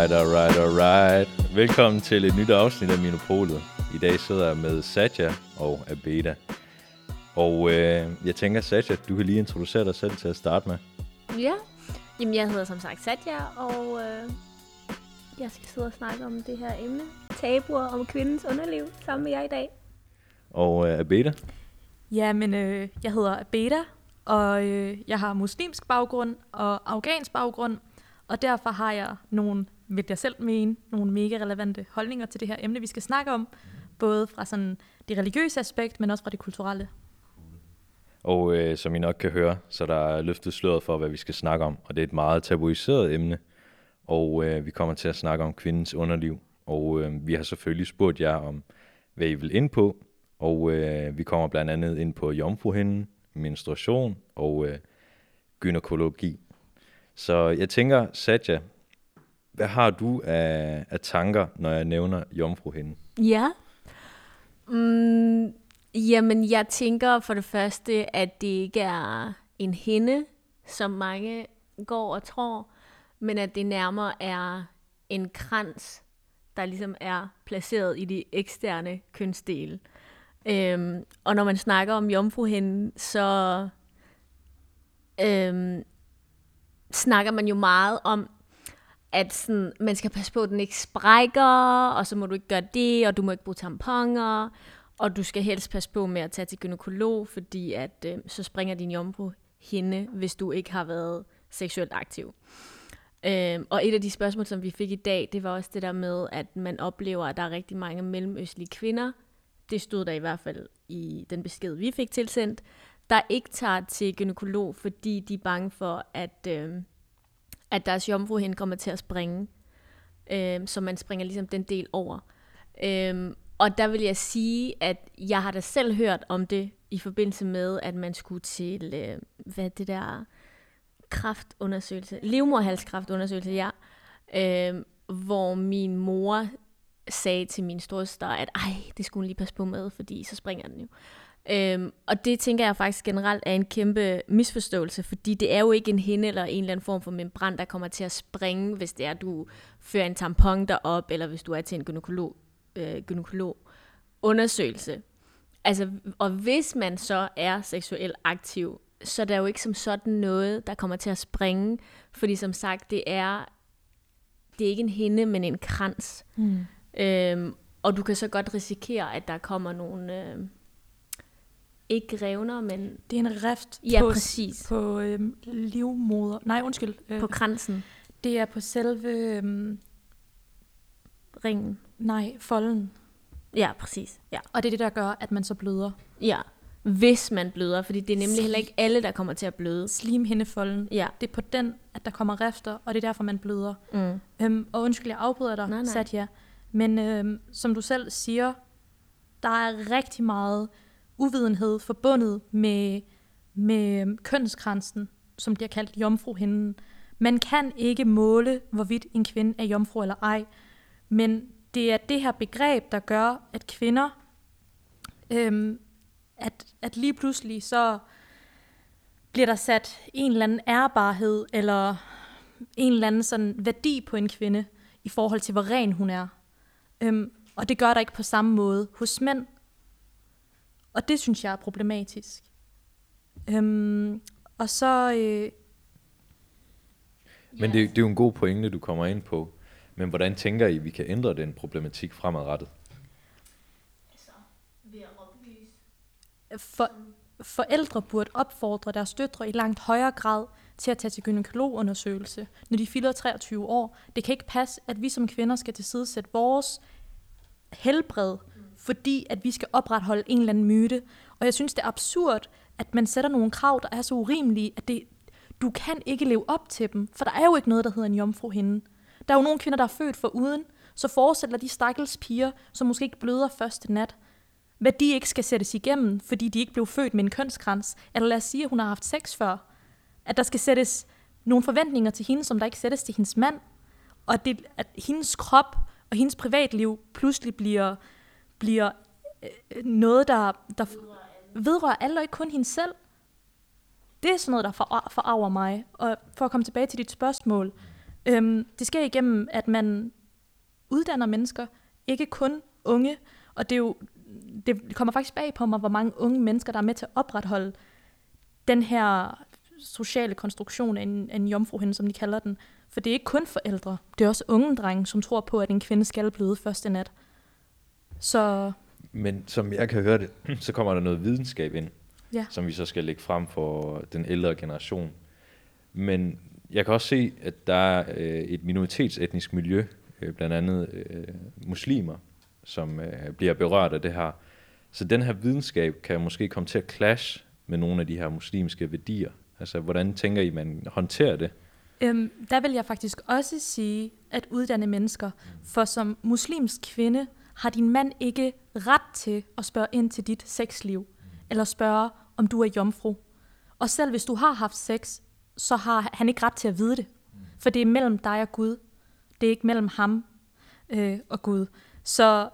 Alright, alright, alright. Velkommen til et nyt afsnit af Minopolet. I dag sidder jeg med Satya og Abeda. Og øh, jeg tænker, Satya, du kan lige introducere dig selv til at starte med. Ja, jamen jeg hedder som sagt Satya, og øh, jeg skal sidde og snakke om det her emne. Tabuer om kvindens underliv sammen med jer i dag. Og øh, Abeda? Ja, men øh, jeg hedder Abeda, og øh, jeg har muslimsk baggrund og afghansk baggrund, og derfor har jeg nogle, vil jeg selv mene, nogle mega relevante holdninger til det her emne, vi skal snakke om, både fra sådan det religiøse aspekt, men også fra det kulturelle. Og øh, som I nok kan høre, så der er løftet sløret for, hvad vi skal snakke om, og det er et meget tabuiseret emne, og øh, vi kommer til at snakke om kvindens underliv, og øh, vi har selvfølgelig spurgt jer om, hvad I vil ind på, og øh, vi kommer blandt andet ind på jomfruhinden, menstruation og øh, gynækologi. Så jeg tænker, Satya, hvad har du af, af tanker, når jeg nævner jomfruhinden? Ja. Mm, jamen, jeg tænker for det første, at det ikke er en hende, som mange går og tror, men at det nærmere er en krans, der ligesom er placeret i de eksterne kønsdele. Øhm, og når man snakker om jomfruhinden, så øhm, snakker man jo meget om, at sådan, man skal passe på, at den ikke sprækker, og så må du ikke gøre det, og du må ikke bruge tamponer, og du skal helst passe på med at tage til gynekolog, fordi at, øh, så springer din jomfru hende, hvis du ikke har været seksuelt aktiv. Øhm, og et af de spørgsmål, som vi fik i dag, det var også det der med, at man oplever, at der er rigtig mange mellemøstlige kvinder, det stod der i hvert fald i den besked, vi fik tilsendt, der ikke tager til gynekolog, fordi de er bange for, at, øh, at deres jomfruhinde kommer til at springe. Øh, så man springer ligesom den del over. Øh, og der vil jeg sige, at jeg har da selv hørt om det i forbindelse med, at man skulle til, øh, hvad det der, kraftundersøgelse, livmorhalskraftundersøgelse, ja, øh, hvor min mor sagde til min storstar, at ej, det skulle hun lige passe på med, fordi så springer den jo. Øhm, og det tænker jeg faktisk generelt er en kæmpe misforståelse, fordi det er jo ikke en hende eller en eller anden form for membran, der kommer til at springe, hvis det er, at du fører en tampon derop, eller hvis du er til en gynekolog, øh, gynekolog undersøgelse. Altså, og hvis man så er seksuelt aktiv, så er der jo ikke som sådan noget, der kommer til at springe, fordi som sagt, det er, det er ikke en hende, men en krans. Mm. Øhm, og du kan så godt risikere, at der kommer nogle... Øh, ikke revner, men... Det er en rift ja, på, præcis. på øhm, livmoder. Nej, undskyld. Øh, på kransen. Det er på selve... Øhm, Ringen. Nej, folden. Ja, præcis. Ja. Og det er det, der gør, at man så bløder. Ja, hvis man bløder, fordi det er nemlig heller ikke alle, der kommer til at bløde. Slimhindefolden. Ja. Det er på den, at der kommer rifter, og det er derfor, man bløder. Mm. Øhm, og undskyld, jeg afbryder dig, nej, nej. Satya. Men øhm, som du selv siger, der er rigtig meget uvidenhed forbundet med, med kønskransen, som bliver kaldt jomfruhinden. Man kan ikke måle, hvorvidt en kvinde er jomfru eller ej, men det er det her begreb, der gør, at kvinder, øhm, at, at lige pludselig så bliver der sat en eller anden ærbarhed, eller en eller anden sådan værdi på en kvinde, i forhold til, hvor ren hun er. Øhm, og det gør der ikke på samme måde hos mænd. Og det synes jeg er problematisk. Øhm, og så... Øh, Men det, det er jo en god pointe, du kommer ind på. Men hvordan tænker I, vi kan ændre den problematik fremadrettet? Altså, ved at oplyse. For, forældre burde opfordre deres døtre i langt højere grad til at tage til gynekologundersøgelse, når de fylder 23 år. Det kan ikke passe, at vi som kvinder skal tilsidesætte vores helbred, fordi at vi skal opretholde en eller anden myte. Og jeg synes, det er absurd, at man sætter nogle krav, der er så urimelige, at det, du kan ikke leve op til dem, for der er jo ikke noget, der hedder en jomfruhinde. Der er jo nogle kvinder, der er født for uden, så forestiller de stakkels piger, som måske ikke bløder første nat, hvad de ikke skal sættes igennem, fordi de ikke blev født med en kønskrans. Eller lad os sige, at hun har haft sex før. At der skal sættes nogle forventninger til hende, som der ikke sættes til hendes mand. Og at, det, at hendes krop og hendes privatliv pludselig bliver, bliver øh, noget, der, der vedrører alle, og ikke kun hende selv. Det er sådan noget, der for, forarver mig. Og for at komme tilbage til dit spørgsmål, Øhm, det sker igennem, at man uddanner mennesker, ikke kun unge, og det er jo det kommer faktisk bag på mig, hvor mange unge mennesker, der er med til at opretholde den her sociale konstruktion af en, af en jomfruhinde, som de kalder den. For det er ikke kun forældre, det er også unge drenge, som tror på, at en kvinde skal bløde første nat. Så Men som jeg kan høre det, så kommer der noget videnskab ind, Ja. som vi så skal lægge frem for den ældre generation. Men jeg kan også se, at der er øh, et minoritetsetnisk miljø, øh, blandt andet øh, muslimer, som øh, bliver berørt af det her. Så den her videnskab kan måske komme til at clash med nogle af de her muslimske værdier. Altså, hvordan tænker I, man håndterer det? Øhm, der vil jeg faktisk også sige, at uddanne mennesker, for som muslimsk kvinde din mand ikke ret til at spørge ind til dit sexliv, eller spørge, om du er jomfru. Og selv hvis du har haft sex, så har han ikke ret til at vide det. For det er mellem dig og Gud. Det er ikke mellem ham øh, og Gud. Så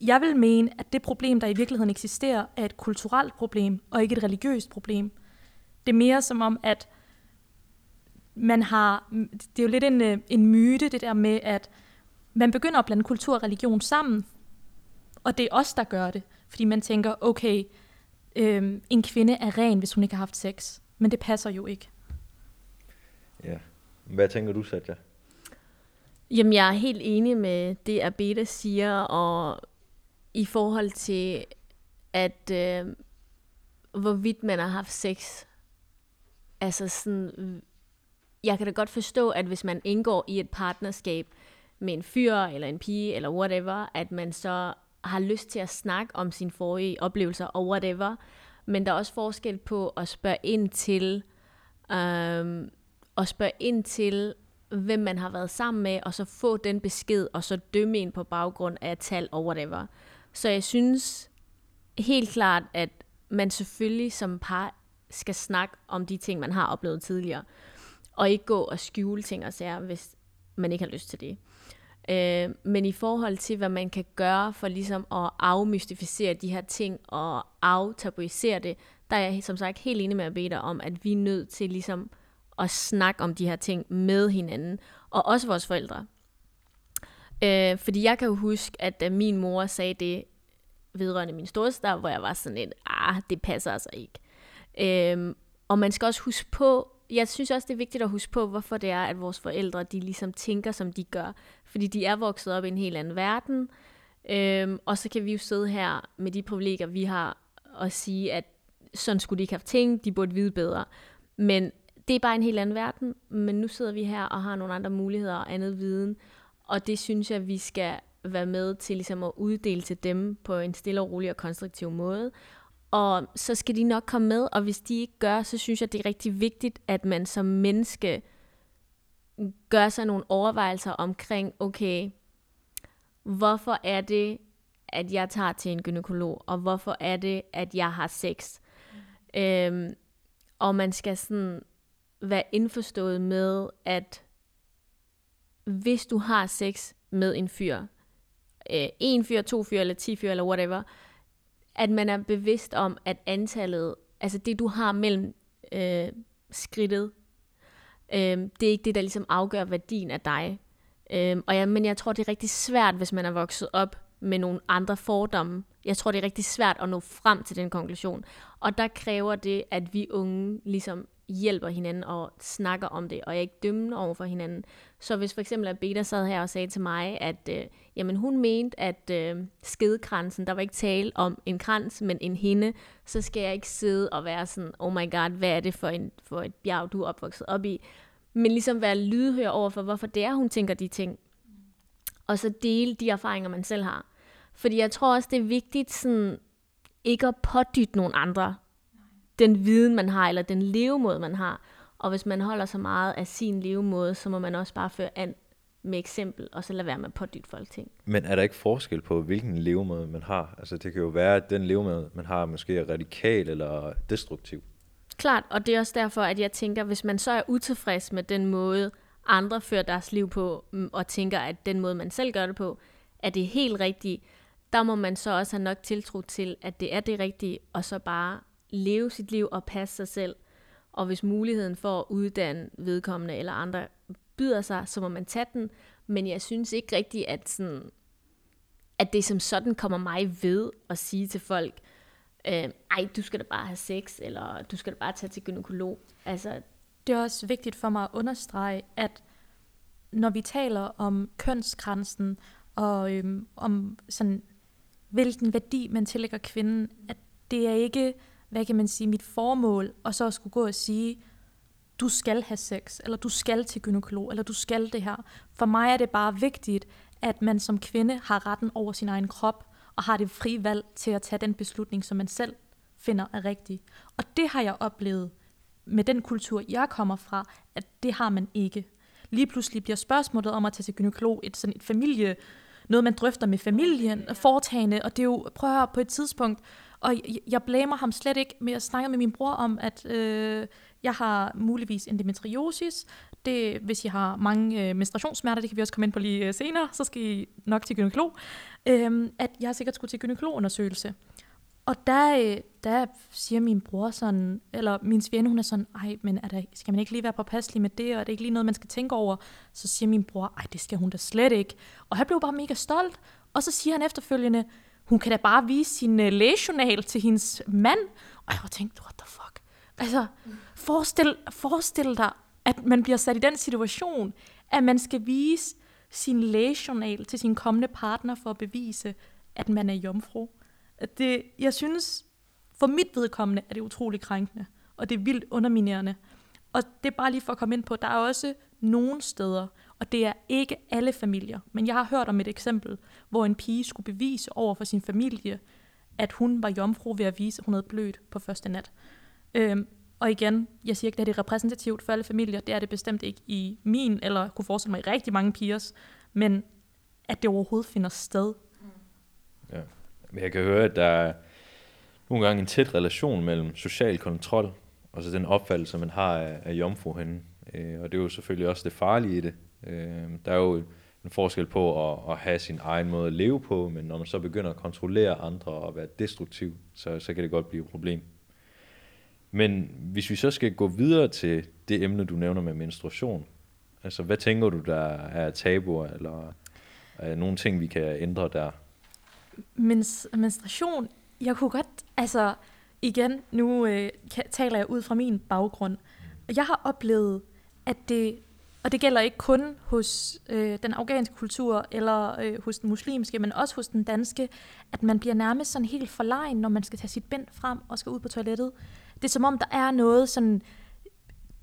jeg vil mene, at det problem, der i virkeligheden eksisterer, er et kulturelt problem, og ikke et religiøst problem. Det er mere som om, at man har, det er jo lidt en, øh, en myte, det der med, at man begynder at blande kultur og religion sammen, og det er os, der gør det. Fordi man tænker, okay, øhm, en kvinde er ren, hvis hun ikke har haft sex. Men det passer jo ikke. Ja. Hvad tænker du, Satya? Jamen, jeg er helt enig med det, Abeda siger, og i forhold til, at øh, hvorvidt man har haft sex, altså sådan, jeg kan da godt forstå, at hvis man indgår i et partnerskab med en fyr eller en pige eller whatever, at man så har lyst til at snakke om sine forrige oplevelser og whatever, men der er også forskel på at spørge ind til, øhm, at spørge ind til, hvem man har været sammen med, og så få den besked, og så dømme en på baggrund af tal og whatever. Så jeg synes helt klart, at man selvfølgelig som par skal snakke om de ting, man har oplevet tidligere, og ikke gå og skjule ting og sager, hvis man ikke har lyst til det. Øh, men i forhold til, hvad man kan gøre for ligesom at afmystificere de her ting og aftabuisere det, der er jeg som sagt helt enig med Peter om, at vi er nødt til ligesom at snakke om de her ting med hinanden, og også vores forældre. Øh, fordi jeg kan jo huske, at da min mor sagde det vedrørende min storestar, hvor jeg var sådan lidt, ah, det passer altså ikke. Øh, og man skal også huske på, jeg synes også, det er vigtigt at huske på, hvorfor det er, at vores forældre, de ligesom tænker, som de gør. Fordi de er vokset op i en helt anden verden, øhm, og så kan vi jo sidde her med de privilegier, vi har, og sige, at sådan skulle de ikke have tænkt, de burde vide bedre. Men det er bare en helt anden verden, men nu sidder vi her og har nogle andre muligheder og andet viden, og det synes jeg, vi skal være med til ligesom at uddele til dem på en stille og rolig og konstruktiv måde. Og så skal de nok komme med, og hvis de ikke gør, så synes jeg, det er rigtig vigtigt, at man som menneske gør sig nogle overvejelser omkring, okay, hvorfor er det, at jeg tager til en gynekolog, og hvorfor er det, at jeg har sex? Øhm, og man skal sådan være indforstået med, at hvis du har sex med en fyr, øh, en fyr, to fyr, eller ti fyr, eller whatever, at man er bevidst om, at antallet, altså det du har mellem øh, skridtet, øh, det er ikke det, der ligesom afgør værdien af dig. Øhm, og jeg, men jeg tror, det er rigtig svært, hvis man er vokset op med nogle andre fordomme. Jeg tror, det er rigtig svært at nå frem til den konklusion. Og der kræver det, at vi unge ligesom hjælper hinanden og snakker om det, og er ikke dømmende over for hinanden. Så hvis for eksempel Beta sad her og sagde til mig, at øh, jamen, hun mente, at øh, skedekransen, der var ikke tale om en krans, men en hende, så skal jeg ikke sidde og være sådan, oh my god, hvad er det for, en, for et bjerg, du er opvokset op i? Men ligesom være lydhør over for, hvorfor det er, hun tænker de ting. Og så dele de erfaringer, man selv har. Fordi jeg tror også, det er vigtigt sådan, ikke at pådytte nogen andre den viden, man har, eller den levemåde, man har. Og hvis man holder så meget af sin levemåde, så må man også bare føre an med eksempel, og så lade være med at pådytte folk ting. Men er der ikke forskel på, hvilken levemåde man har? Altså det kan jo være, at den levemåde, man har, måske er radikal eller destruktiv. Klart, og det er også derfor, at jeg tænker, hvis man så er utilfreds med den måde, andre fører deres liv på, mm, og tænker, at den måde, man selv gør det på, er det helt rigtigt, der må man så også have nok tiltro til, at det er det rigtige, og så bare leve sit liv og passe sig selv. Og hvis muligheden for at uddanne vedkommende eller andre byder sig, så må man tage den. Men jeg synes ikke rigtigt, at, sådan, at det som sådan kommer mig ved at sige til folk, øh, ej, du skal da bare have sex, eller du skal da bare tage til gynekolog. Altså, Det er også vigtigt for mig at understrege, at når vi taler om kønsgrænsen, og øhm, om sådan, hvilken værdi man tillægger kvinden, at det er ikke, hvad kan man sige, mit formål, og så skulle gå og sige, du skal have sex, eller du skal til gynekolog, eller du skal det her. For mig er det bare vigtigt, at man som kvinde har retten over sin egen krop, og har det frie valg til at tage den beslutning, som man selv finder er rigtig. Og det har jeg oplevet med den kultur, jeg kommer fra, at det har man ikke. Lige pludselig bliver spørgsmålet om at tage til gynekolog et, sådan et familie, noget man drøfter med familien, foretagende, og det er jo, prøv at høre, på et tidspunkt, og jeg, jeg blamer ham slet ikke, men jeg snakker med min bror om, at øh, jeg har muligvis endometriosis. Det, hvis I har mange øh, menstruationssmerter, det kan vi også komme ind på lige øh, senere, så skal I nok til gynekolog. Øh, at jeg sikkert skulle til gynekologundersøgelse. Og der, øh, der siger min bror sådan, eller min svigerinde, hun er sådan, ej, men er der, skal man ikke lige være påpasselig med det, og er det ikke lige noget, man skal tænke over? Så siger min bror, ej, det skal hun da slet ikke. Og han blev bare mega stolt, og så siger han efterfølgende, hun kan da bare vise sin uh, lægejournal til hendes mand. Og jeg tænkte, tænkt, what the fuck? Altså, forestil, forestil dig, at man bliver sat i den situation, at man skal vise sin lægejournal til sin kommende partner for at bevise, at man er jomfru. At Det, jeg synes, for mit vedkommende er det utrolig krænkende, og det er vildt underminerende. Og det er bare lige for at komme ind på, der er også nogle steder, og det er ikke alle familier, men jeg har hørt om et eksempel, hvor en pige skulle bevise over for sin familie, at hun var jomfru ved at vise, at hun havde blødt på første nat. Øhm, og igen, jeg siger ikke, at det er repræsentativt for alle familier, det er det bestemt ikke i min, eller kunne forestille mig i rigtig mange pigers, men at det overhovedet finder sted. Ja. Men jeg kan høre, at der er nogle gange en tæt relation mellem social kontrol og så den opfattelse, man har af, af jomfru henne. Øh, og det er jo selvfølgelig også det farlige i det. Øh, der er jo en forskel på at, at have sin egen måde at leve på, men når man så begynder at kontrollere andre og være destruktiv, så, så kan det godt blive et problem. Men hvis vi så skal gå videre til det emne, du nævner med menstruation, altså hvad tænker du, der er tabuer, eller er nogle ting, vi kan ændre der? Mens, menstruation, jeg kunne godt, altså igen, nu øh, taler jeg ud fra min baggrund. Jeg har oplevet, at det, og det gælder ikke kun hos øh, den afghanske kultur, eller øh, hos den muslimske, men også hos den danske, at man bliver nærmest sådan helt forlegen, når man skal tage sit bind frem og skal ud på toilettet. Det er som om, der er noget sådan,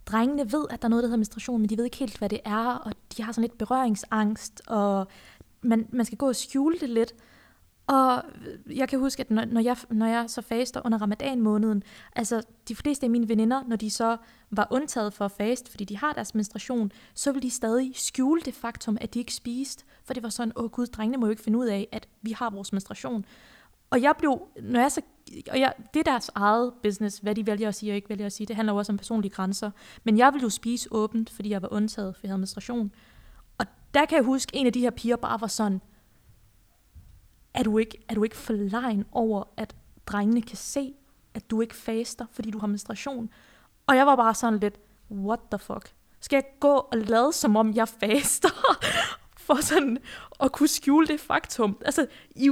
drengene ved, at der er noget, der hedder menstruation, men de ved ikke helt, hvad det er, og de har sådan lidt berøringsangst, og man, man skal gå og skjule det lidt. Og jeg kan huske, at når, når, jeg, når jeg så faster under ramadan-måneden, altså de fleste af mine veninder, når de så var undtaget for at faste, fordi de har deres menstruation, så ville de stadig skjule det faktum, at de ikke spiste. For det var sådan, åh gud, drengene må jo ikke finde ud af, at vi har vores menstruation. Og jeg blev, når jeg så, og jeg, det er deres eget business, hvad de vælger at sige og ikke vælger at sige. Det handler jo også om personlige grænser. Men jeg ville jo spise åbent, fordi jeg var undtaget, for jeg havde menstruation. Og der kan jeg huske, en af de her piger bare var sådan, er du ikke, er du ikke forlegen over, at drengene kan se, at du ikke faster, fordi du har menstruation? Og jeg var bare sådan lidt, what the fuck? Skal jeg gå og lade, som om jeg faster? for sådan at kunne skjule det faktum. Altså, I,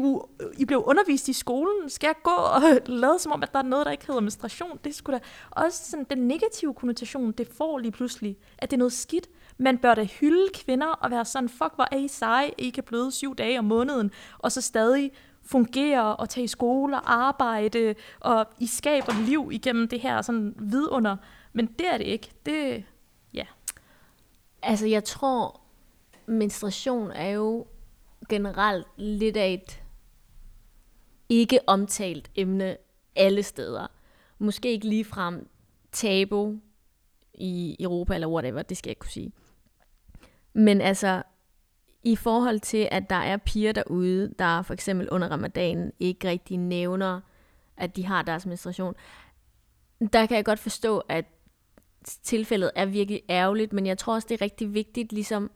I blev undervist i skolen. Skal jeg gå og lade som om, at der er noget, der ikke hedder menstruation? Det skulle da også sådan den negative konnotation, det får lige pludselig, at det er noget skidt. Man bør da hylde kvinder og være sådan, fuck, hvor er I seje, I kan bløde syv dage om måneden, og så stadig fungere og tage i skole og arbejde, og I skaber liv igennem det her sådan vidunder. Men det er det ikke. Det, ja. Altså, jeg tror, menstruation er jo generelt lidt af et ikke omtalt emne alle steder. Måske ikke ligefrem tabu i Europa eller whatever, det skal jeg ikke kunne sige. Men altså, i forhold til, at der er piger derude, der for eksempel under ramadanen ikke rigtig nævner, at de har deres menstruation, der kan jeg godt forstå, at tilfældet er virkelig ærgerligt, men jeg tror også, det er rigtig vigtigt ligesom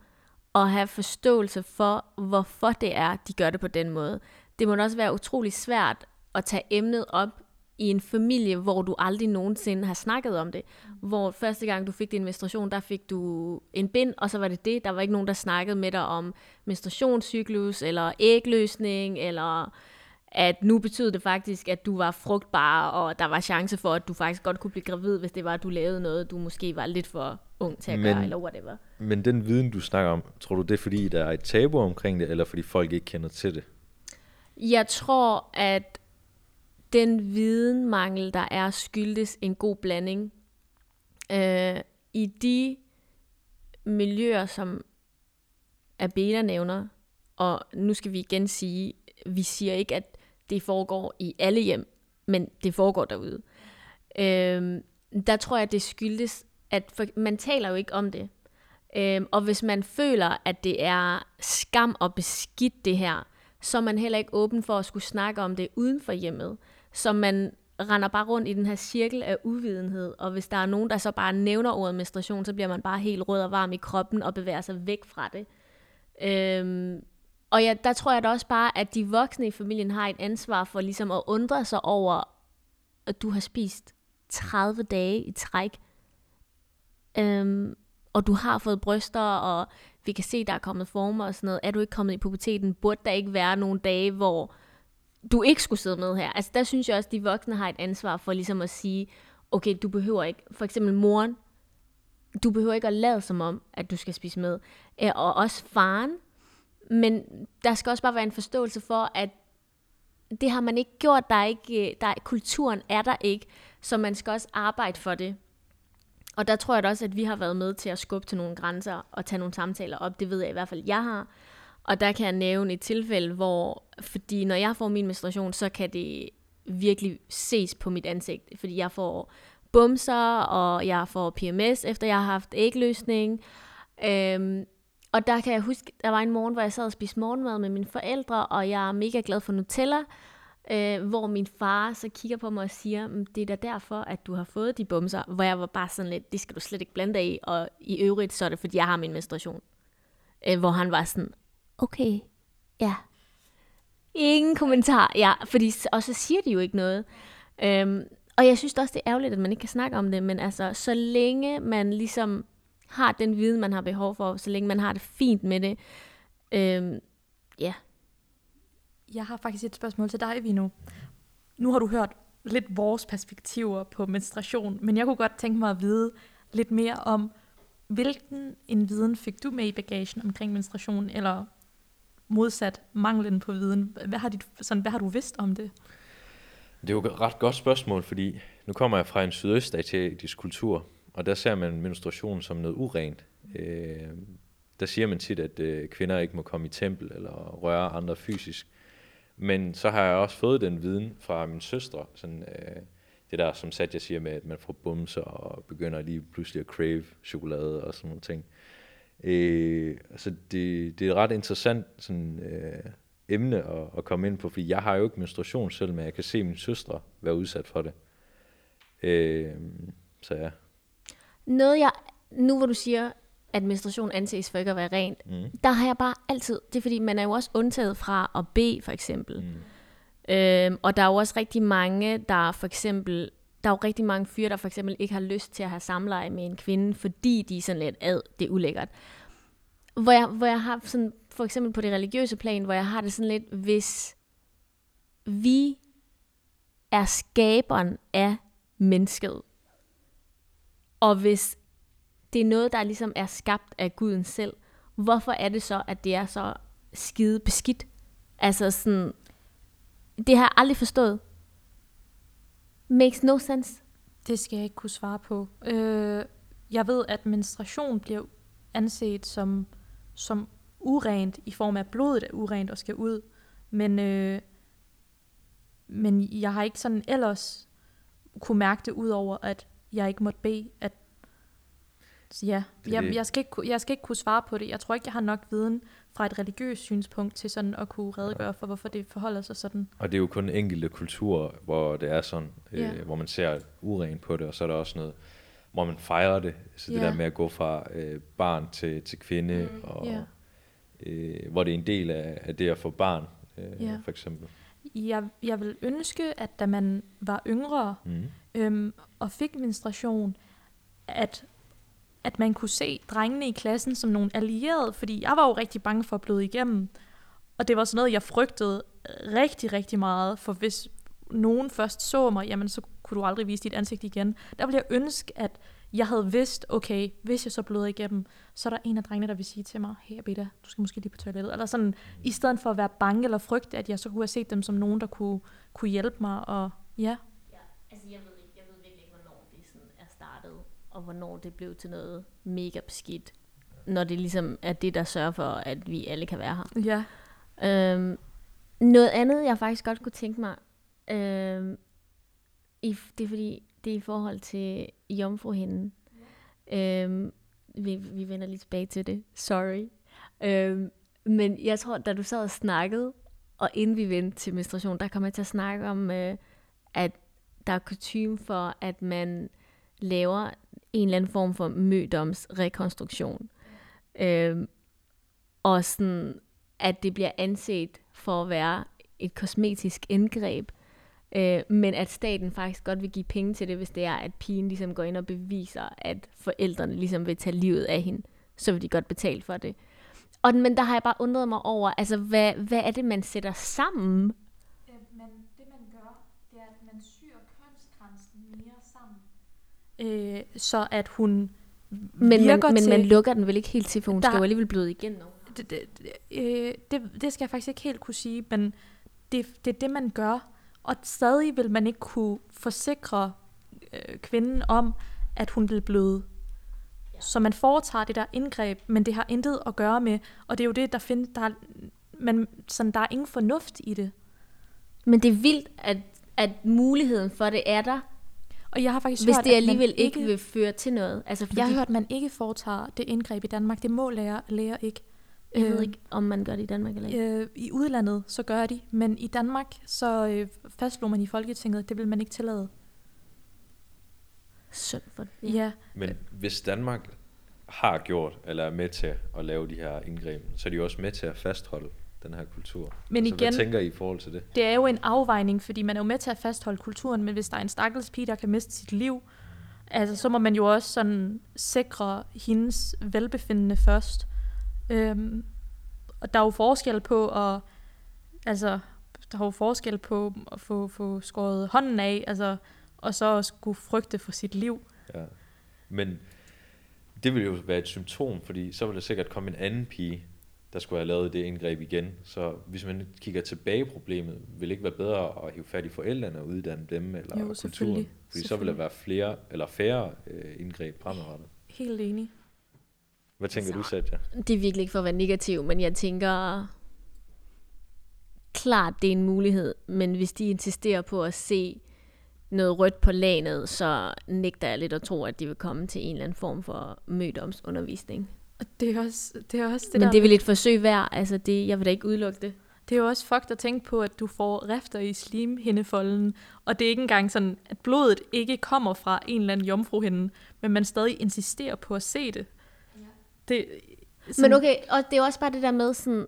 at have forståelse for, hvorfor det er, de gør det på den måde. Det må også være utrolig svært at tage emnet op i en familie, hvor du aldrig nogensinde har snakket om det. Hvor første gang du fik din menstruation, der fik du en bind, og så var det det. Der var ikke nogen, der snakkede med dig om menstruationscyklus, eller ægløsning, eller at nu betød det faktisk, at du var frugtbar, og der var chance for, at du faktisk godt kunne blive gravid, hvis det var, at du lavede noget, du måske var lidt for ung til at Men- gøre, eller whatever. Men den viden, du snakker om, tror du det er fordi, der er et tabu omkring det, eller fordi folk ikke kender til det? Jeg tror, at den videnmangel, der er, skyldes en god blanding. Øh, I de miljøer, som Abela nævner, og nu skal vi igen sige, vi siger ikke, at det foregår i alle hjem, men det foregår derude. Øh, der tror jeg, det skyldes, at for, man taler jo ikke om det. Øhm, og hvis man føler, at det er skam og beskidt det her, så er man heller ikke åben for at skulle snakke om det uden for hjemmet. Så man render bare rundt i den her cirkel af uvidenhed, og hvis der er nogen, der så bare nævner ordet menstruation, så bliver man bare helt rød og varm i kroppen og bevæger sig væk fra det. Øhm, og ja, der tror jeg da også bare, at de voksne i familien har et ansvar for ligesom at undre sig over, at du har spist 30 dage i træk, øhm, og du har fået bryster, og vi kan se, der er kommet former og sådan noget. Er du ikke kommet i puberteten? Burde der ikke være nogle dage, hvor du ikke skulle sidde med her? Altså der synes jeg også, at de voksne har et ansvar for ligesom at sige, okay, du behøver ikke, for eksempel moren, du behøver ikke at lade som om, at du skal spise med. Øh, og også faren. Men der skal også bare være en forståelse for, at det har man ikke gjort. Der er ikke, øh, der er, kulturen er der ikke, så man skal også arbejde for det. Og der tror jeg da også, at vi har været med til at skubbe til nogle grænser og tage nogle samtaler op. Det ved jeg i hvert fald, jeg har. Og der kan jeg nævne et tilfælde, hvor, fordi når jeg får min menstruation, så kan det virkelig ses på mit ansigt. Fordi jeg får bumser, og jeg får PMS, efter jeg har haft ægløsning. Øhm, og der kan jeg huske, der var en morgen, hvor jeg sad og spiste morgenmad med mine forældre, og jeg er mega glad for Nutella, øh, hvor min far så kigger på mig og siger, mm, det er da derfor, at du har fået de bumser, hvor jeg var bare sådan lidt, det skal du slet ikke blande dig i, og i øvrigt så er det, fordi jeg har min menstruation. Øh, hvor han var sådan, okay, ja. Ingen kommentar, ja, fordi, og så siger de jo ikke noget. Øhm, og jeg synes også, det er ærgerligt, at man ikke kan snakke om det, men altså, så længe man ligesom har den viden, man har behov for, så længe man har det fint med det, øhm, ja, Jeg har faktisk et spørgsmål til dig, Vino. Nu har du hørt lidt vores perspektiver på menstruation, men jeg kunne godt tænke mig at vide lidt mere om, hvilken en viden fik du med i bagagen omkring menstruation, eller modsat manglen på viden? Hvad har, dit, sådan, hvad har du vidst om det? Det er jo et ret godt spørgsmål, fordi nu kommer jeg fra en sydøstasiatisk kultur, og der ser man menstruation som noget urent. Øh, der siger man tit, at øh, kvinder ikke må komme i tempel eller røre andre fysisk. Men så har jeg også fået den viden fra min søstre, sådan, øh, det der, som Satya siger med, at man får bumser og begynder lige pludselig at crave chokolade og sådan nogle ting. Øh, altså det, det er et ret interessant sådan, øh, emne at, at komme ind på, fordi jeg har jo ikke menstruation selv, men jeg kan se min søstre være udsat for det. Øh, så ja. Noget jeg, nu hvor du siger, at menstruation anses for ikke at være rent, Mm. der har jeg bare altid, det er fordi, man er jo også undtaget fra at bede, for eksempel. Mm. Øhm, og der er jo også rigtig mange, der for eksempel, der er jo rigtig mange fyre, der for eksempel ikke har lyst til at have samleje med en kvinde, fordi de er sådan lidt, ad, det er ulækkert. Hvor jeg, hvor jeg har sådan, for eksempel på det religiøse plan, hvor jeg har det sådan lidt, hvis vi er skaberen af mennesket, og hvis det er noget, der ligesom er skabt af Guden selv, hvorfor er det så, at det er så skide beskidt? Altså sådan, det har jeg aldrig forstået. Makes no sense. Det skal jeg ikke kunne svare på. Øh, jeg ved, at menstruation bliver anset som, som urent i form af at blodet er urent og skal ud. Men, øh, men jeg har ikke sådan ellers kunne mærke det ud over, at jeg ikke måtte bede. At, ja, Det jeg, det. jeg, skal ikke, jeg skal ikke kunne svare på det. Jeg tror ikke, jeg har nok viden fra et religiøst synspunkt til sådan at kunne redegøre for, hvorfor det forholder sig sådan. Og det er jo kun enkelte kulturer, hvor det er sådan, Ja. øh, hvor man ser urent på det, og så er der også noget, hvor man fejrer det. Så det Ja. der med at gå fra øh, barn til, til kvinde, mm, og ja. øh, hvor det er en del af, af det at få barn, øh, Ja. for eksempel. Jeg, jeg vil ønske, at da man var yngre Mm. øhm, og fik menstruation, at, at man kunne se drengene i klassen som nogle allierede, fordi jeg var jo rigtig bange for at bløde igennem. Og det var sådan noget, jeg frygtede rigtig, rigtig meget, for hvis nogen først så mig, jamen så kunne du aldrig vise dit ansigt igen. Der ville jeg ønske, at jeg havde vidst, okay, hvis jeg så bløder igennem, så er der en af drengene, der vil sige til mig, hey Abida, du skal måske lige på toilettet. Eller sådan, i stedet for at være bange eller frygte, at jeg så kunne have set dem som nogen, der kunne, kunne hjælpe mig. Og ja, Ja, altså jeg ved virkelig ikke, hvornår det sådan er startet, og hvornår det blev til noget mega beskidt. Når det ligesom er det, der sørger for, at vi alle kan være her. ja. Øhm, noget andet, jeg faktisk godt kunne tænke mig, øhm, i, det er fordi, det er i forhold til jomfruhinden. Øhm, vi, vi vender lige tilbage til det. Sorry. Øhm, men jeg tror, da du sad og snakkede, og inden vi vendte til menstruation, der kom jeg til at snakke om, øh, at der er kutume for, at man laver en eller anden form for mødomsrekonstruktion. Øhm, og sådan, at det bliver anset for at være et kosmetisk indgreb, øh, men at staten faktisk godt vil give penge til det, hvis det er, at pigen ligesom går ind og beviser, at forældrene ligesom vil tage livet af hende, så vil de godt betale for det. Og, men der har jeg bare undret mig over, altså hvad, hvad er det, man sætter sammen? Men det man gør, det er, at man syr kønsgrænsen mere sammen. Øh, så at hun Men, man, men til... man lukker den vel ikke helt til, for hun Der- skal jo alligevel bløde igen det, det, det, øh, det, det skal jeg faktisk ikke helt kunne sige, men det, det er det, man gør. Og stadig vil man ikke kunne forsikre øh, kvinden om, at hun vil bløde. Så man foretager det der indgreb, men det har intet at gøre med, og det er jo det, der findes, der er, men sådan, der er ingen fornuft i det. Men det er vildt, at, at muligheden for det er der, Og jeg har faktisk hvis hørt, det at alligevel ikke vil føre til noget. Altså, fordi Jeg har hørt, at man ikke foretager det indgreb i Danmark. Det må læger, læger ikke. jeg ved Øh, ikke, om man gør det i Danmark eller ikke. Øh, I udlandet, så gør de, men i Danmark, så øh, fastslog man i Folketinget, at det vil man ikke tillade. Synd for det. Ja. ja. Men hvis Danmark har gjort, eller er med til at lave de her indgreb, så er de jo også med til at fastholde den her kultur. Men altså, igen- Hvad tænker I i forhold til det? Det er jo en afvejning, fordi man er jo med til at fastholde kulturen, men hvis der er en stakkels pige, der kan miste sit liv, altså, så må man jo også sådan sikre hendes velbefindende først. Øhm, og der er jo forskel på at, altså, der er jo forskel på at få, få skåret hånden af, altså, og så at skulle frygte for sit liv. Ja. Men det vil jo være et symptom, fordi så vil der sikkert komme en anden pige, der skulle have lavet det indgreb igen. Så hvis man kigger tilbage på problemet, vil det ikke være bedre at hive fat i forældrene og uddanne dem, eller Jo, kulturen? selvfølgelig. Fordi så vil der være flere, eller færre øh, indgreb fremadrettet. Helt enig. Hvad tænker Altså, du, Satya? Det er virkelig ikke for at være negativ, men jeg tænker, klart det er en mulighed, men hvis de insisterer på at se noget rødt på lanet, så nægter jeg lidt at tro, at de vil komme til en eller anden form for mødomsundervisning. Det er også det, er også det Det der... men det er vel et forsøg værd, altså det, jeg vil da ikke udelukke det. Det er jo også fucked at tænke på, at du får rifter i slimhindefolden, og det er ikke engang sådan, at blodet ikke kommer fra en eller anden jomfruhinde, men man stadig insisterer på at se det. det Men okay, og det er også bare det der med sådan,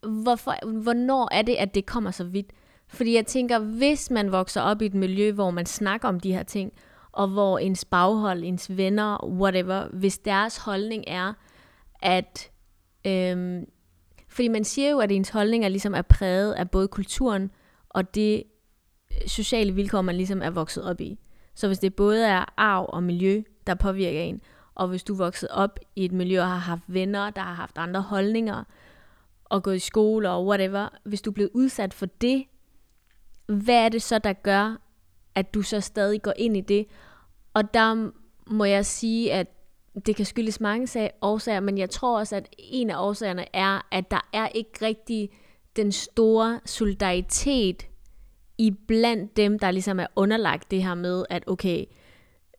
hvorfor, hvornår er det, at det kommer så vidt? Fordi jeg tænker, hvis man vokser op i et miljø, hvor man snakker om de her ting, og hvor ens baghold, ens venner, whatever, hvis deres holdning er, at... Øhm, fordi man siger jo, at ens holdninger ligesom er præget af både kulturen og det øh, sociale vilkår, man ligesom er vokset op i. Så hvis det både er arv og miljø, der påvirker en, og hvis du er vokset op i et miljø og har haft venner, der har haft andre holdninger, og gået i skole og whatever, hvis du er blevet udsat for det, hvad er det så, der gør, at du så stadig går ind i det? Og der må jeg sige, at det kan skyldes mange sag- årsager, men jeg tror også, at en af årsagerne er, at der er ikke rigtig den store solidaritet i blandt dem, der ligesom er underlagt det her med, at okay,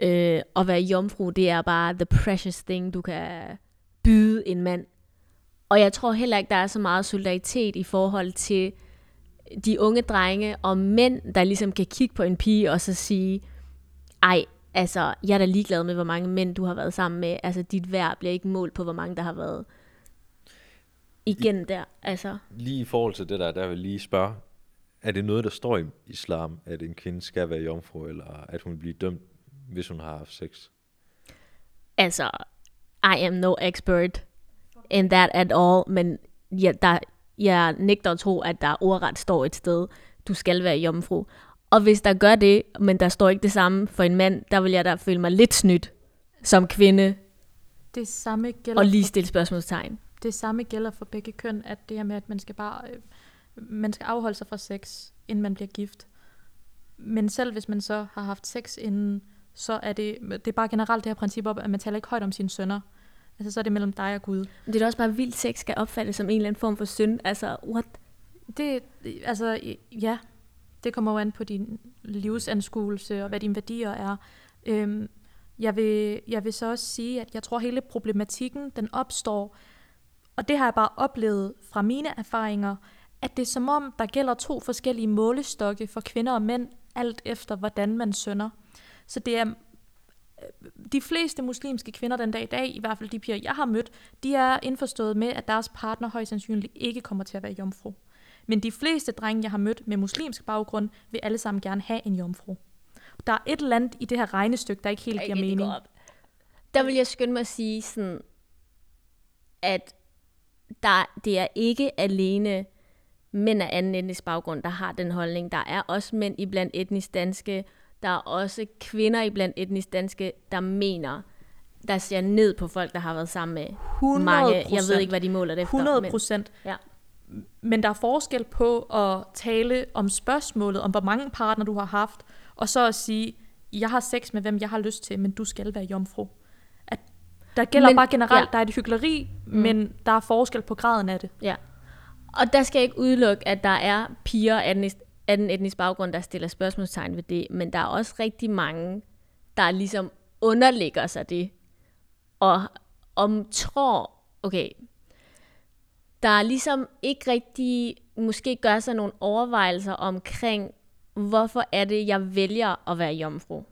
øh, at være jomfru, det er bare the precious thing, du kan byde en mand. Og jeg tror heller ikke, der er så meget solidaritet i forhold til de unge drenge og mænd, der ligesom kan kigge på en pige og så sige, ej, altså, jeg er da ligeglad med, hvor mange mænd du har været sammen med. Altså, dit værd bliver ikke målt på, hvor mange der har været igen der. Altså, Lige i forhold til det der, der vil lige spørge, er det noget, der står i islam, at en kvinde skal være jomfru, eller at hun bliver dømt, hvis hun har haft sex? Altså, I am no expert in that at all, men jeg, der, jeg nægter at tro, at der ordret står et sted, du skal være jomfru. Og hvis der gør det, men der står ikke det samme for en mand, der vil jeg da føle mig lidt snydt som kvinde Det samme gælder og lige stille spørgsmålstegn. det samme gælder for begge køn, at det her med, at man skal bare øh, man skal afholde sig fra sex, inden man bliver gift. Men selv hvis man så har haft sex inden, så er det, det er bare generelt det her princip op, at man taler ikke højt om sine sønner. Altså så er det mellem dig og Gud. Det er da også bare vildt, sex skal opfattes som en eller anden form for synd. Altså, what? Det, altså, ja, det kommer jo an på din livsanskuelse og hvad dine værdier er. Øhm, jeg, vil, jeg vil så også sige, at jeg tror, hele problematikken, den opstår, og det har jeg bare oplevet fra mine erfaringer, at det er som om, der gælder to forskellige målestokke for kvinder og mænd, alt efter hvordan man sønder. Så det er øh, de fleste muslimske kvinder den dag i dag, i hvert fald de piger, jeg har mødt, de er indforstået med, at deres partner højst sandsynligt ikke kommer til at være jomfru. Men de fleste drenge, jeg har mødt med muslimsk baggrund, vil alle sammen gerne have en jomfru. Der er et eller andet i det her regnestykke, der ikke helt giver mening. op. Der vil jeg skynde mig at sige sådan, at der, det er ikke alene mænd af anden etnisk baggrund, der har den holdning. Der er også mænd i blandt etnisk danske, der er også kvinder i blandt etnisk danske, der mener, der ser ned på folk, der har været sammen med 100 mange. Jeg ved ikke, hvad de måler det efter. 100 men- procent. Ja. Men der er forskel på at tale om spørgsmålet, om hvor mange partner du har haft, og så at sige, jeg har sex med hvem jeg har lyst til, men du skal være jomfru. At der gælder Men- bare generelt, ja. der er et hyggeleri, mm. men der er forskel på graden af det. Ja. Og der skal jeg ikke udelukke, at der er piger af etnisk, af den etnisk baggrund, der stiller spørgsmålstegn ved det, men der er også rigtig mange, der ligesom underlægger sig det, og om tror, okay, der ligesom ikke rigtig, måske gør sig nogle overvejelser omkring, hvorfor er det, jeg vælger at være jomfru?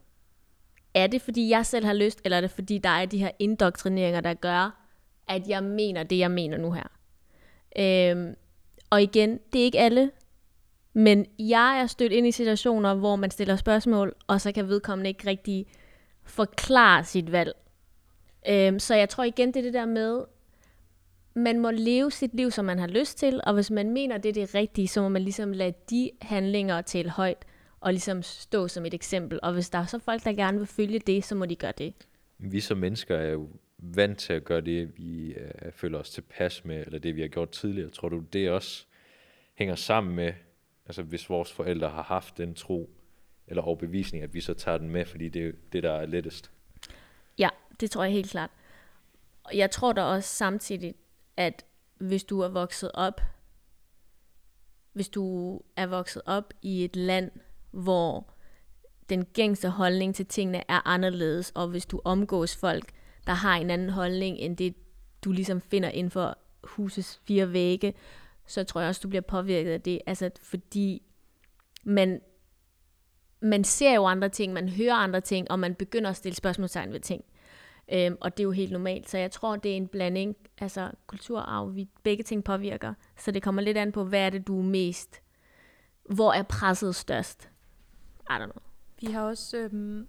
Er det, fordi jeg selv har lyst, eller er det, fordi der er de her indoktrineringer, der gør, at jeg mener det, jeg mener nu her? Øhm, og igen, det er ikke alle, men jeg er stødt ind i situationer, hvor man stiller spørgsmål, og så kan vedkommende ikke rigtig forklare sit valg. Øhm, så jeg tror igen, det er det der med, man må leve sit liv, som man har lyst til, og hvis man mener, det er det rigtige, så må man ligesom lade de handlinger tale højt, og ligesom stå som et eksempel. Og hvis der er så folk, der gerne vil følge det, så må de gøre det. Vi som mennesker er jo vant til at gøre det, vi øh, føler os tilpas med, eller det, vi har gjort tidligere. Tror du, det også hænger sammen med, altså hvis vores forældre har haft den tro, eller overbevisning, at vi så tager den med, fordi det er det, der er lettest? Ja, det tror jeg helt klart. Jeg tror da også samtidig, at hvis du er vokset op, hvis du er vokset op i et land, hvor den gængse holdning til tingene er anderledes, og hvis du omgås folk, der har en anden holdning, end det du ligesom finder inden for husets fire vægge, så tror jeg også, du bliver påvirket af det. Altså, fordi man, man ser jo andre ting, man hører andre ting, og man begynder at stille spørgsmålstegn ved ting. Øhm, og det er jo helt normalt. Så jeg tror, det er en blanding, altså kulturarv, vi begge ting påvirker. Så det kommer lidt an på, hvad er det, du er mest, hvor er presset størst? I don't know. Vi har også, øhm,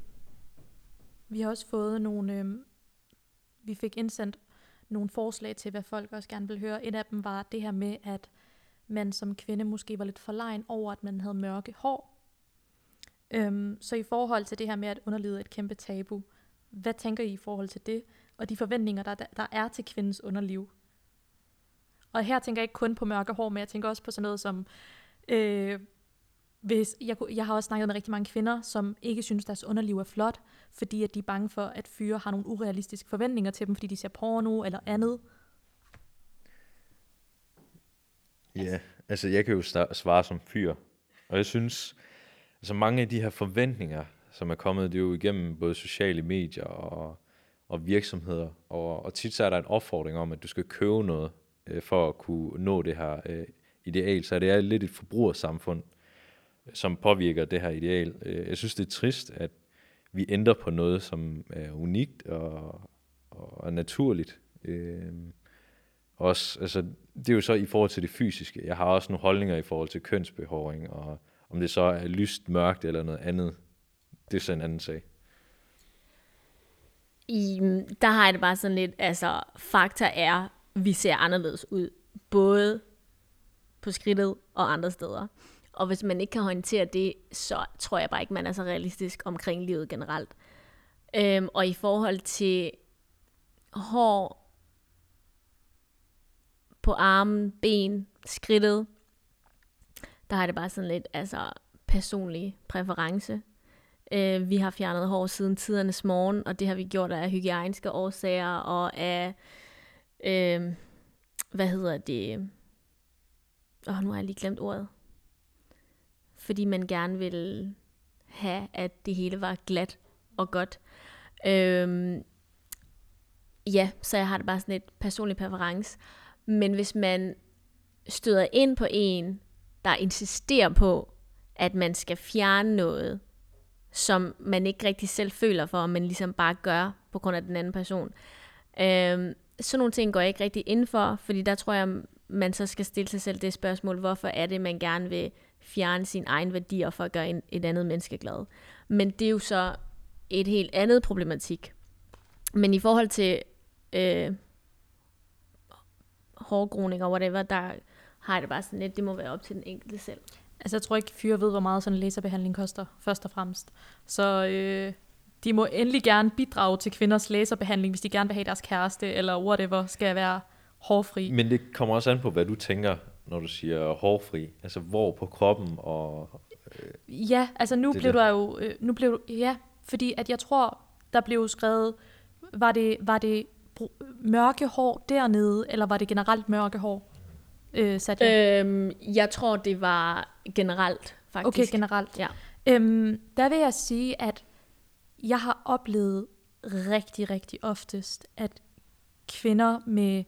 vi har også fået nogle, øhm, vi fik indsendt nogle forslag til, hvad folk også gerne vil høre. Et af dem var det her med, at man som kvinde måske var lidt forlegen over, at man havde mørke hår. Øhm, så i forhold til det her med, at underlivet er et kæmpe tabu, hvad tænker I i forhold til det, og de forventninger, der, der er til kvindens underliv? Og her tænker jeg ikke kun på mørke hår, men jeg tænker også på sådan noget som, øh, hvis, jeg, jeg har også snakket med rigtig mange kvinder, som ikke synes, deres underliv er flot, fordi at de er bange for, at fyre har nogle urealistiske forventninger til dem, fordi de ser porno eller andet. Ja, altså jeg kan jo svare som fyr, og jeg synes, altså mange af de her forventninger, som er kommet, det er jo igennem både sociale medier og, og virksomheder, og, og tit så er der en opfordring om, at du skal købe noget, øh, for at kunne nå det her øh, ideal, så det er lidt et forbrugersamfund, som påvirker det her ideal. Øh, jeg synes, det er trist, at vi ændrer på noget, som er unikt og, og naturligt. Øh, også, altså, det er jo så i forhold til det fysiske. Jeg har også nogle holdninger i forhold til kønsbehåring, og om det så er lyst, mørkt eller noget andet, det er så en anden sag. I, der har jeg det bare sådan lidt, altså fakta er, vi ser anderledes ud. Både på skridtet og andre steder. Og hvis man ikke kan håndtere det, så tror jeg bare ikke, man er så realistisk omkring livet generelt. Øhm, og i forhold til hår på armen, ben, skridtet, der har det bare sådan lidt altså, personlig præference. Øh, vi har fjernet hår siden tidernes morgen, og det har vi gjort af hygiejniske årsager og af, øh, hvad hedder det, åh, oh, nu har jeg lige glemt ordet. Fordi man gerne vil have, at det hele var glat og godt. Øh, ja, så jeg har det bare sådan et personlig præference. Men hvis man støder ind på en, der insisterer på, at man skal fjerne noget, som man ikke rigtig selv føler for, men ligesom bare gør på grund af den anden person. Øhm, sådan nogle ting går jeg ikke rigtig ind for, fordi der tror jeg, man så skal stille sig selv det spørgsmål, hvorfor er det, man gerne vil fjerne sin egen værdier for at gøre en, et andet menneske glad. Men det er jo så et helt andet problematik. Men i forhold til øh, hårgroninger og whatever, der har jeg det bare sådan lidt, det må være op til den enkelte selv. Altså jeg tror ikke, fyre ved, hvor meget sådan en laserbehandling koster, først og fremmest. Så øh, de må endelig gerne bidrage til kvinders laserbehandling, hvis de gerne vil have deres kæreste, eller whatever, skal være hårfri. Men det kommer også an på, hvad du tænker, når du siger hårfri. Altså hvor på kroppen og... Øh, ja, altså nu blev der. du jo... Øh, nu blev du, ja, fordi at jeg tror, der blev skrevet, var det, var det mørke hår dernede, eller var det generelt mørke hår? Øh, sat jeg? Øhm, jeg tror, det var generelt, faktisk. Okay, generelt. Ja. Øhm, der vil jeg sige, at jeg har oplevet rigtig, rigtig oftest, at kvinder med,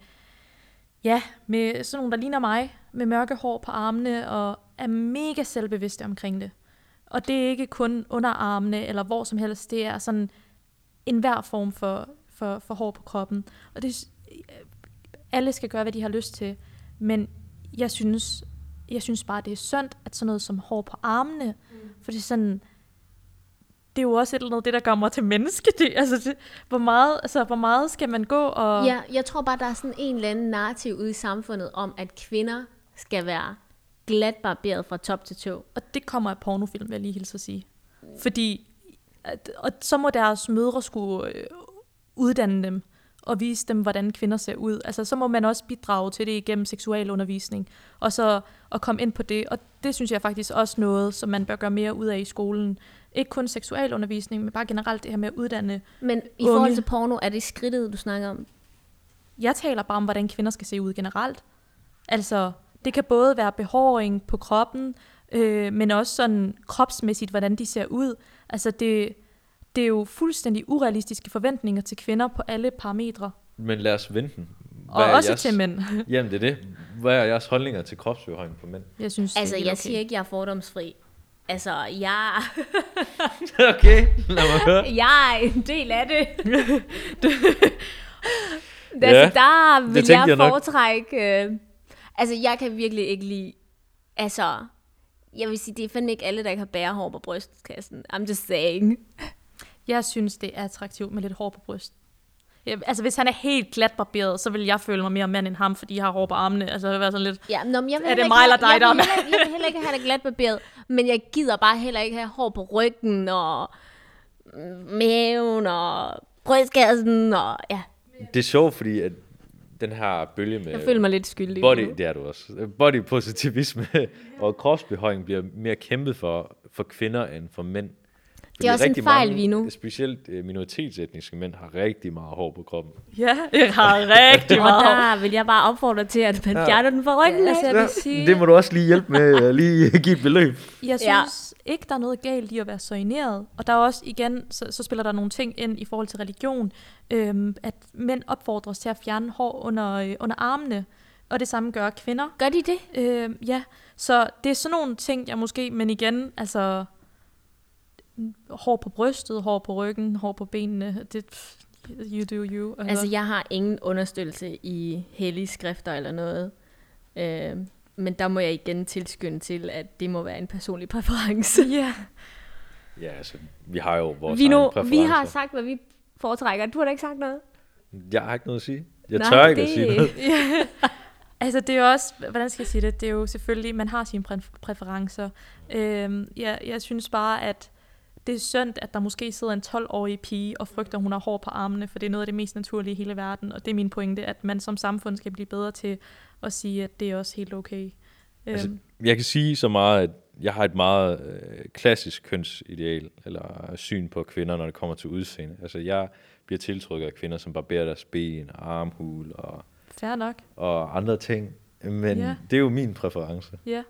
ja, med sådan nogle, der ligner mig, med mørke hår på armene, og er mega selvbevidste omkring det. Og det er ikke kun under armene, eller hvor som helst, det er sådan en hver form for, for, for hår på kroppen. Og det, alle skal gøre, hvad de har lyst til, men jeg synes, jeg synes bare, det er synd, at sådan noget som hår på armene, mm. for det er sådan, det er jo også et eller andet, det der gør mig til menneske. Det, altså, det, hvor, meget, altså, hvor meget skal man gå og... Ja, jeg tror bare, der er sådan en eller anden narrativ ude i samfundet om, at kvinder skal være glat barberet fra top til tå. Og det kommer af pornofilm, vil jeg lige hilse at sige. Fordi, at, og så må deres mødre skulle øh, uddanne dem og vise dem, hvordan kvinder ser ud. Altså, så må man også bidrage til det igennem seksualundervisning, og så at komme ind på det. Og det synes jeg faktisk også noget, som man bør gøre mere ud af i skolen. Ikke kun seksualundervisning, men bare generelt det her med at uddanne Men i unge. forhold til porno, er det skridtet, du snakker om? Jeg taler bare om, hvordan kvinder skal se ud generelt. Altså, det kan både være behåring på kroppen, øh, men også sådan kropsmæssigt, hvordan de ser ud. Altså, det, det er jo fuldstændig urealistiske forventninger til kvinder på alle parametre. Men lad os vente den. Hvad og også jeres, til mænd. Jamen det er det. Hvad er jeres holdninger til kropsbehøjning på mænd? Jeg synes, altså jeg okay. siger ikke, jeg er fordomsfri. Altså, jeg... okay, lad mig høre. jeg er en del af det. det ja, altså, der vil jeg, jeg foretrække... Øh, altså, jeg kan virkelig ikke lide... Altså, jeg vil sige, det er fandme ikke alle, der ikke har bærehår på brystkassen. I'm just saying. Jeg synes, det er attraktivt med lidt hår på bryst. Ja, altså, hvis han er helt glat barberet, så vil jeg føle mig mere mand end ham, fordi jeg har hår på armene. Altså, det vil være sådan lidt... Ja, nå, jeg vil er det mig eller dig, jeg, der jeg, jeg, jeg vil heller ikke have det glat barberet, men jeg gider bare heller ikke have hår på ryggen, og maven, og brystkassen, og ja. Det er sjovt, fordi at den her bølge med... Jeg føler mig lidt skyldig. Body, det er du også. Body positivisme og kropsbehøjning bliver mere kæmpet for, for kvinder end for mænd. Det er også en fejl, mange, vi nu. Specielt øh, minoritetsetniske mænd har rigtig meget hår på kroppen. Ja, jeg har rigtig meget Og der vil jeg bare opfordre til, at man ja. fjerner den fra ryggen. Ja, altså, jeg sige... Det må du også lige hjælpe med, at lige give et beløb. Jeg synes ja. ikke, der er noget galt i at være soigneret. Og der er også, igen, så, så spiller der nogle ting ind i forhold til religion, øhm, at mænd opfordres til at fjerne hår under, øh, under armene. Og det samme gør kvinder. Gør de det? Øhm, ja, så det er sådan nogle ting, jeg måske, men igen, altså hår på brystet, hår på ryggen, hår på benene. Det, You do you. Altså, jeg har ingen understøttelse i hellige skrifter eller noget. Øh, men der må jeg igen tilskynde til, at det må være en personlig præference. Ja. Ja, altså, vi har jo vores vi, nu, præferencer. vi har sagt, hvad vi foretrækker. Du har da ikke sagt noget. Jeg har ikke noget at sige. Jeg Nej, tør ikke at det- sige noget. Altså, det er jo også, hvordan skal jeg sige det? Det er jo selvfølgelig, man har sine præ- præferencer. Øhm, jeg, jeg synes bare, at det er synd, at der måske sidder en 12-årig pige og frygter, at hun har hår på armene, for det er noget af det mest naturlige i hele verden. Og det er min pointe, at man som samfund skal blive bedre til at sige, at det er også helt okay. Altså, Øhm, Jeg kan sige så meget, at jeg har et meget øh, klassisk kønsideal, eller syn på kvinder, når det kommer til udseende. Altså, jeg bliver tiltrykket af kvinder, som barberer deres ben, og armhul og, fair nok. og andre ting. Men Ja. det er jo min præference. Ja.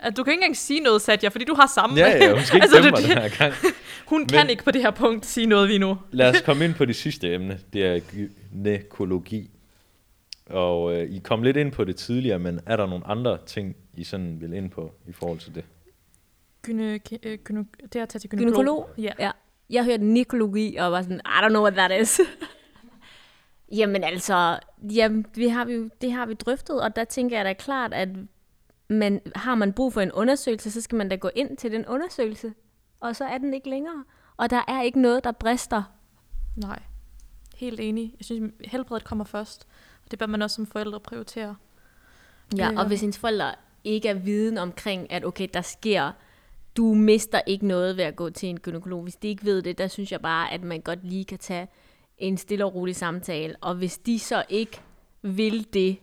At du kan ikke engang sige noget, Satya, fordi du har samme. Ja, ja, hun skal ikke Altså, det- mig den her gang. Hun kan Men- ikke på det her punkt sige noget lige nu. Lad os komme ind på det sidste emne. Det er gynækologi. Og øh, I kom lidt ind på det tidligere, men er der nogle andre ting, I sådan vil ind på i forhold til det? Gyne, øh, gyne, det er at tage til gynekolog. Gynekolog? Ja. Ja. Jeg hørte nikologi og var sådan, I don't know what that is. Jamen altså, jamen, vi har vi, det har vi drøftet, og der tænker jeg da klart, at man, har man brug for en undersøgelse, så skal man da gå ind til den undersøgelse. Og så er den ikke længere. Og der er ikke noget, der brister. Nej. Helt enig. Jeg synes, helbredet kommer først. Og det bør man også som forældre prioritere. Ja, Ja. og hvis ens forældre ikke er viden omkring, at okay, der sker, du mister ikke noget ved at gå til en gynekolog. Hvis de ikke ved det, der synes jeg bare, at man godt lige kan tage en stille og rolig samtale. Og hvis de så ikke vil det,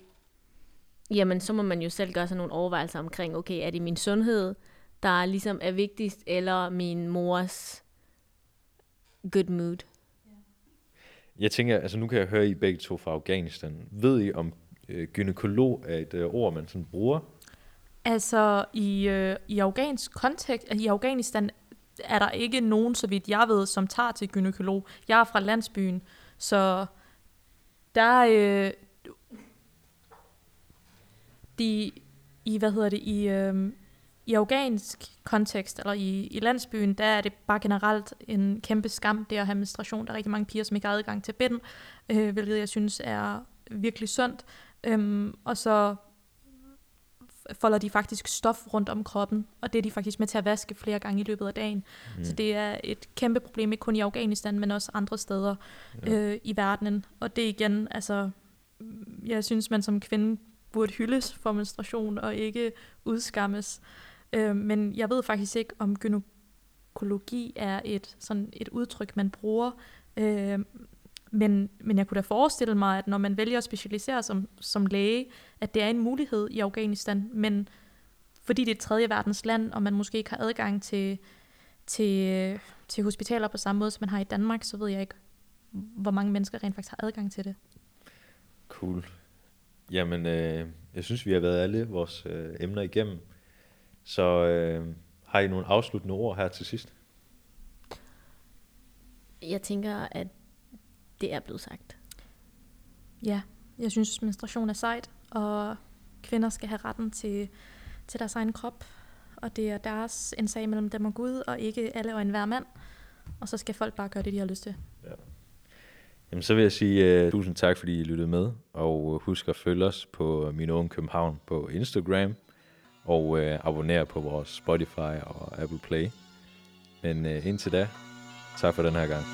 jamen så må man jo selv gøre sig nogle overvejelser omkring, okay, er det min sundhed, der ligesom er vigtigst, eller min mors good mood? Jeg tænker, altså nu kan jeg høre, I begge to fra Afghanistan. Ved I, om øh, gynekolog er et øh, ord, man sådan bruger? Altså, i, øh, i afghansk kontekst, i Afghanistan er der ikke nogen, så vidt jeg ved, som tager til gynekolog. Jeg er fra landsbyen, så der øh, de, i, hvad hedder det, i, øh, i afghansk kontekst, eller i, i landsbyen, der er det bare generelt en kæmpe skam, det at have menstruation. Der er rigtig mange piger, som ikke har adgang til bind, øh, hvilket jeg synes er virkelig sundt. Øhm, og så folder de faktisk stof rundt om kroppen, og det er de faktisk med til at vaske flere gange i løbet af dagen. Mm. Så det er et kæmpe problem, ikke kun i Afghanistan, men også andre steder Ja. øh, i verdenen. Og det igen, altså, jeg synes, man som kvinde burde hyldes for menstruation og ikke udskammes. Øh, men jeg ved faktisk ikke, om gynækologi er et, sådan et udtryk, man bruger. Øh, men, men jeg kunne da forestille mig, at når man vælger at specialisere som, som læge, at det er en mulighed i Afghanistan, men fordi det er et tredje verdens land, og man måske ikke har adgang til, til, til hospitaler på samme måde, som man har i Danmark, så ved jeg ikke, hvor mange mennesker rent faktisk har adgang til det. Cool. Jamen, øh, jeg synes, vi har været alle vores øh, emner igennem. Så øh, har I nogle afsluttende ord her til sidst? Jeg tænker, at det er blevet sagt. Ja, jeg synes, menstruation er sejt, og kvinder skal have retten til, til deres egen krop, og det er deres en sag mellem dem og Gud, og ikke alle og enhver mand. Og så skal folk bare gøre det, de har lyst til. Jamen, så vil jeg sige uh, tusind tak, fordi I lyttede med, og øh, husk at følge os på øh, Min Unge København på Instagram, og uh, abonnere på vores Spotify og Apple Play. Men uh, indtil da, tak for den her gang.